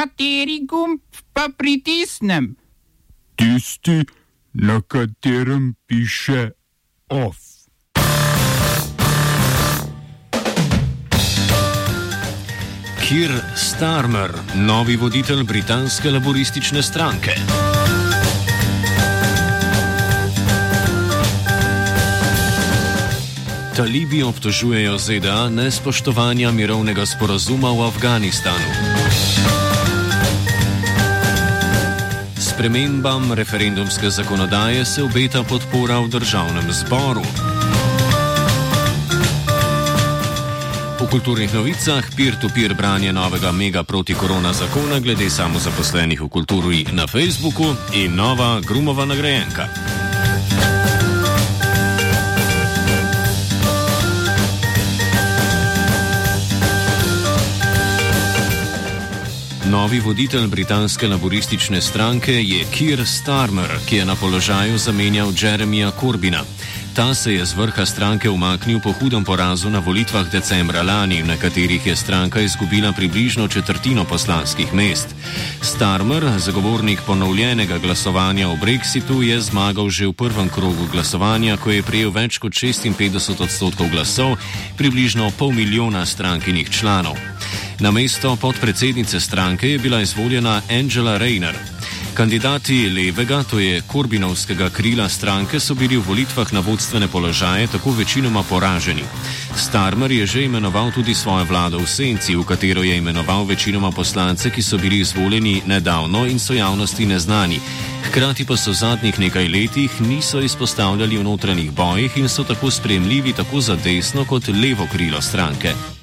Kateri gumb pa pritisnem? Tisti, na katerem piše OF. Kir Starmer, novi voditelj britanske laboristične stranke. Talibi obtožujejo ZDA nespoštovanja mirovnega sporazuma v Afganistanu. Spremembam referendumske zakonodaje se obeta podpora v državnem zboru. V kulturnih novicah peer-to-peer branje novega mega proti korona zakona glede samozaposlenih v kulturi na Facebooku in nova Grumova nagrajenka. Novi voditelj britanske laboristične stranke je Keir Starmer, ki je na položaju zamenjal Jeremija Corbina. Ta se je z vrha stranke umaknil po hudem porazu na volitvah decembra lani, na katerih je stranka izgubila približno četrtino poslanskih mest. Starmer, zagovornik ponovljenega glasovanja o Brexitu, je zmagal že v prvem krogu glasovanja, ko je prejel več kot 56 odstotkov glasov, približno pol milijona strankinih članov. Na mesto podpredsednice stranke je bila izvoljena Angela Rayner. Kandidati levega, to je Korbinovskega krila stranke, so bili v volitvah na vodstvene položaje tako večinoma poraženi. Starmer je že imenoval tudi svojo vlado v senci, v katero je imenoval večinoma poslance, ki so bili izvoljeni nedavno in so javnosti neznani. Hkrati pa so v zadnjih nekaj letih niso izpostavljali v notranjih bojih in so tako spremljivi tako za desno kot levo krilo stranke.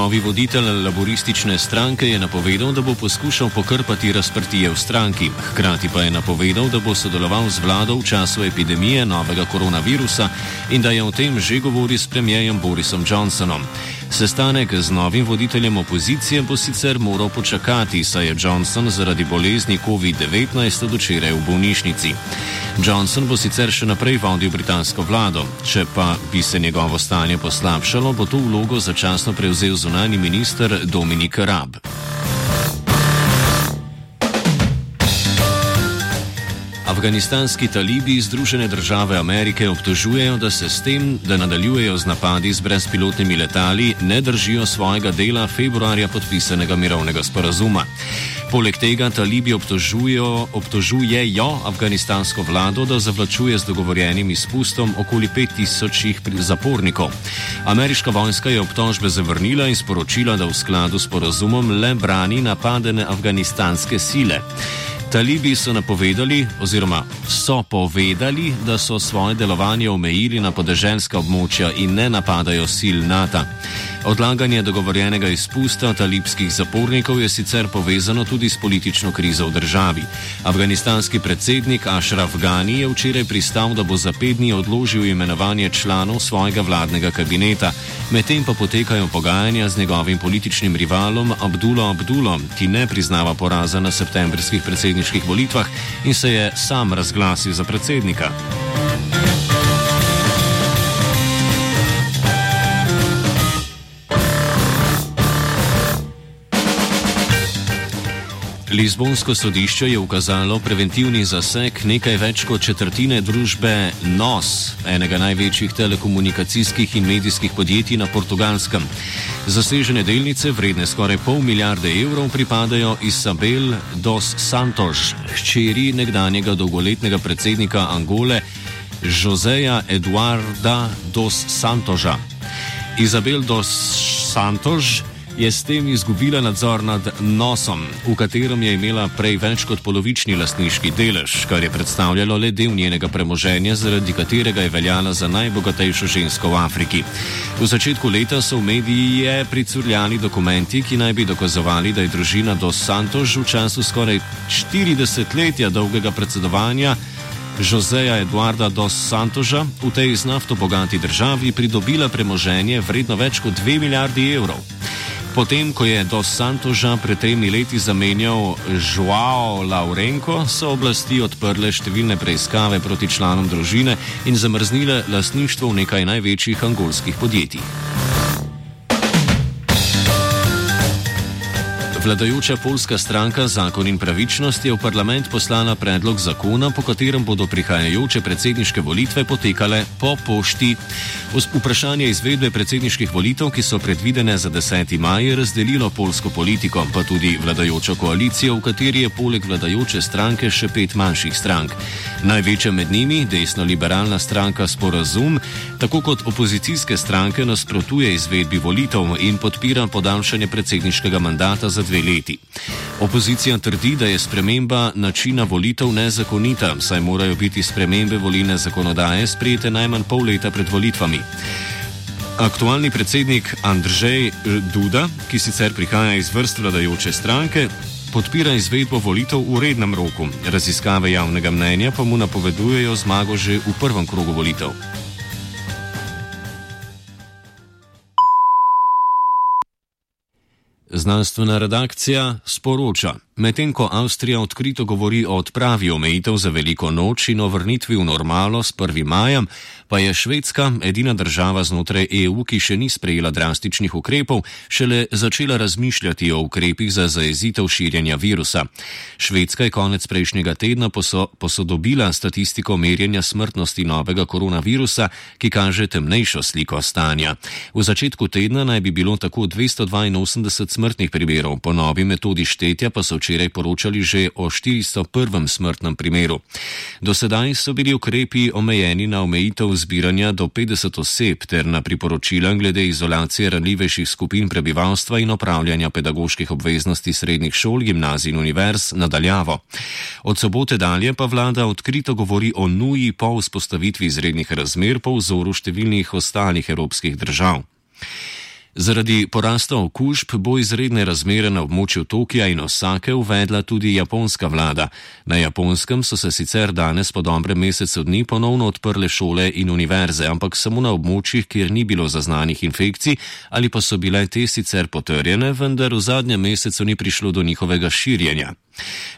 Novi voditelj laboristične stranke je napovedal, da bo poskušal pokrpati razprtije v stranki. Hkrati pa je napovedal, da bo sodeloval z vlado v času epidemije novega koronavirusa in da je o tem že govoril s premijejem Borisom Johnsonom. Sestanek z novim voditeljem opozicije bo sicer moral počakati, saj je Johnson zaradi bolezni COVID-19 od včeraj v bolnišnici. Johnson bo sicer še naprej vodil britansko vlado, če pa bi se njegovo stanje poslabšalo, bo to vlogo začasno prevzel zunani minister Dominik Rab. Afganistanski talibi Združene države Amerike obtožujejo, da se s tem, da nadaljujejo z napadi z brezpilotnimi letali, ne držijo svojega dela februarja podpisanega mirovnega sporazuma. Poleg tega talibi obtožujejo, obtožujejo afganistansko vlado, da zavlačuje z dogovorjenim izpustom okoli 5000 zapornikov. Ameriška vojska je obtožbe zavrnila in sporočila, da v skladu s porazumom le brani napadene afganistanske sile. Talibi so napovedali, oziroma so povedali, da so svoje delovanje omejili na podeželska območja in ne napadajo sil NATO. Odlaganje dogovorjenega izpusta talibskih zapornikov je sicer povezano tudi s politično krizo v državi. Afganistanski predsednik Ashraf Ghani je včeraj pristal, da bo za pet dni odložil imenovanje članov svojega vladnega kabineta, medtem pa potekajo pogajanja z njegovim političnim rivalom Abdullah Abdullah, ki ne priznava poraza na septembrskih predsedniških volitvah in se je sam razglasil za predsednika. Lizbonsko sodišče je ukazalo preventivni zaseg nekaj več kot četrtine družbe NOS, enega največjih telekomunikacijskih in medijskih podjetij na portugalskem. Zasežene delnice, vredne skoraj pol milijarde evrov, pripadajo Isabel dos Santos, hčeri nekdanjega dolgoletnega predsednika Angole, Joseja Eduarda dos Santosa. Izabel dos Santos je s tem izgubila nadzor nad nosom, v katerem je imela prej več kot polovični lastniški delež, kar je predstavljalo le del njenega premoženja, zaradi katerega je veljala za najbogatejšo žensko v Afriki. V začetku leta so v mediji pricurljali dokumenti, ki naj bi dokazovali, da je družina dos Santos v času skoraj 40 letja dolgega predsedovanja. Joseja Eduarda dos Santosa v tej z nafto bogati državi pridobila premoženje vredno več kot 2 milijardi evrov. Potem, ko je dos Santosa pred tremi leti zamenjal Joao Laurenko, so oblasti odprle številne preiskave proti članom družine in zamrznile lastništvo v nekaj največjih angolskih podjetij. Vladajoča polska stranka Zakon in pravičnost je v parlament poslala predlog zakona, po katerem bodo prihajajoče predsedniške volitve potekale po pošti. Vprašanje izvedbe predsedniških volitev, ki so predvidene za 10. maj, je razdelilo polsko politiko, pa tudi vladajočo koalicijo, v kateri je poleg vladajoče stranke še pet manjših strank. Največja med njimi, desno-liberalna stranka Sporazum, tako kot opozicijske stranke, nasprotuje izvedbi volitev in podpira podaljšanje predsedniškega mandata za dve leti. Opozicija trdi, da je sprememba načina volitev nezakonita, saj morajo biti spremembe volilne zakonodaje sprejete najmanj pol leta pred volitvami. Aktualni predsednik Andrzej Duda, ki sicer prihaja iz vrst vladajoče stranke, podpira izvedbo volitev v rednem roku. Raziskave javnega mnenja pa mu napovedujejo zmago že v prvem krogu volitev. Znanstvena redakcija sporoča. Medtem ko Avstrija odkrito govori o odpravi omejitev za veliko noč in o vrnitvi v normalo s 1. majem, pa je Švedska, edina država znotraj EU, ki še ni sprejela drastičnih ukrepov, šele začela razmišljati o ukrepih za zajezitev širjenja virusa. Švedska je konec prejšnjega tedna poso posodobila statistiko merjenja smrtnosti novega koronavirusa, ki kaže temnejšo sliko stanja. V začetku tedna naj bi bilo tako 282 smrtnih primerov, po novi metodi štetja pa so včeraj poročali že o 401. smrtnem primeru. Do sedaj so bili ukrepi omejeni na omejitev zbiranja do 50 oseb ter na priporočila glede izolacije ranljivejših skupin prebivalstva in opravljanja pedagoških obveznosti srednjih šol, gimnazij in univerz nadaljavo. Od sobote dalje pa vlada odkrito govori o nuji po vzpostavitvi izrednih razmer po vzoru številnih ostalih evropskih držav. Zaradi porasta okužb bo izredne razmere na območju Tokija in Osake uvedla tudi japonska vlada. Na japonskem so se sicer danes po dobrem mesecu dni ponovno odprle šole in univerze, ampak samo na območjih, kjer ni bilo zaznanih infekcij ali pa so bile te sicer potrjene, vendar v zadnjem mesecu ni prišlo do njihovega širjenja.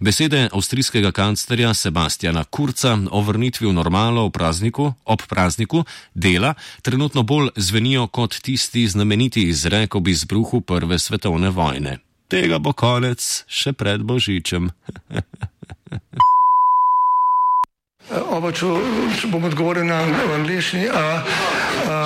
Besede avstrijskega kanclerja Sebastiana Kurca o vrnitvi v normalo v prazniku, ob prazniku dela trenutno bolj zvenijo kot tisti znameniti izrek ob izbruhu Prve svetovne vojne. Tega bo konec še pred Božičem. Oba, če, če bom odgovoril na angliški.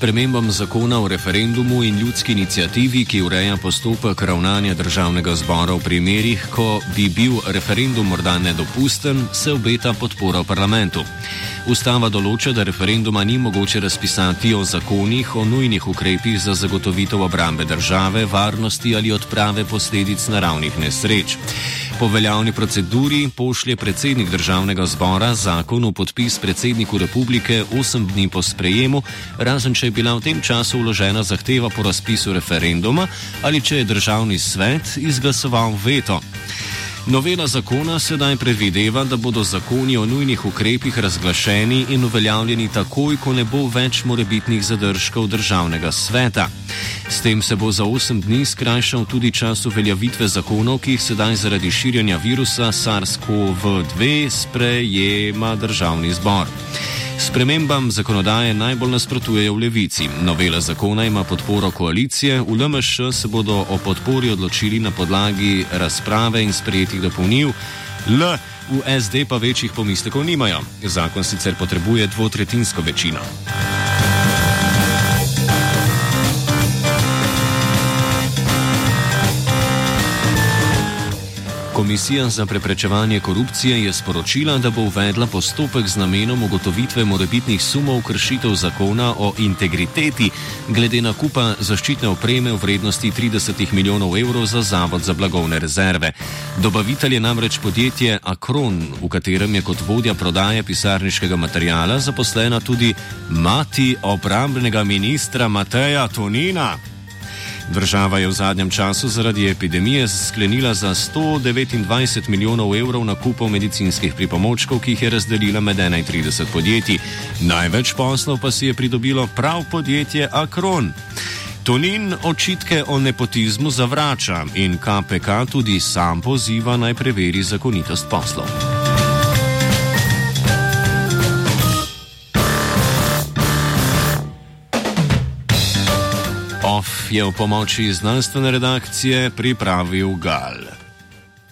Spremembam zakona o referendumu in ljudski inicijativi, ki ureja postopek ravnanja državnega zbora v primerih, ko bi bil referendum morda nedopusten, se obeta podpora parlamentu. Ustava določa, da referenduma ni mogoče razpisati o zakonih o nujnih ukrepih za zagotovitev obrambe države, varnosti ali odprave posledic naravnih nesreč. Po veljavni proceduri pošlje predsednik državnega zbora zakon v podpis predsedniku republike 8 dni po sprejemu, razen če je bila v tem času vložena zahteva po razpisu referenduma ali če je državni svet izglasoval veto. Novela zakona sedaj predvideva, da bodo zakoni o nujnih ukrepih razglašeni in uveljavljeni takoj, ko ne bo več morebitnih zadržkov državnega sveta. S tem se bo za 8 dni skrajšal tudi čas uveljavitve zakonov, ki jih sedaj zaradi širjenja virusa SARS-CoV-2 sprejema državni zbor. Spremembam zakonodaje najbolj nasprotujejo v levici. Novela zakona ima podporo koalicije, v LMŠ se bodo o podpori odločili na podlagi razprave in sprejetih dopolnil. L v SD pa večjih pomislekov nimajo. Zakon sicer potrebuje dvotretinsko večino. Komisija za preprečevanje korupcije je sporočila, da bo uvedla postopek z namenom ugotovitve morebitnih sumov kršitev zakona o integriteti glede nakupa zaščitne opreme v vrednosti 30 milijonov evrov za Zavod za blagovne rezerve. Dobavitelj je namreč podjetje Akron, v katerem je kot vodja prodaje pisarniškega materijala zaposlena tudi mati obrambnega ministra Mateja Tonina. Država je v zadnjem času zaradi epidemije sklenila za 129 milijonov evrov nakupov medicinskih pripomočkov, ki jih je razdelila med 31 podjetij. Največ poslov pa si je pridobilo prav podjetje Akron. Tonin očitke o nepotizmu zavrača in KPK tudi sam poziva naj preveri zakonitost poslov. Je v pomoči znanstvene redakcije pripravil Gal.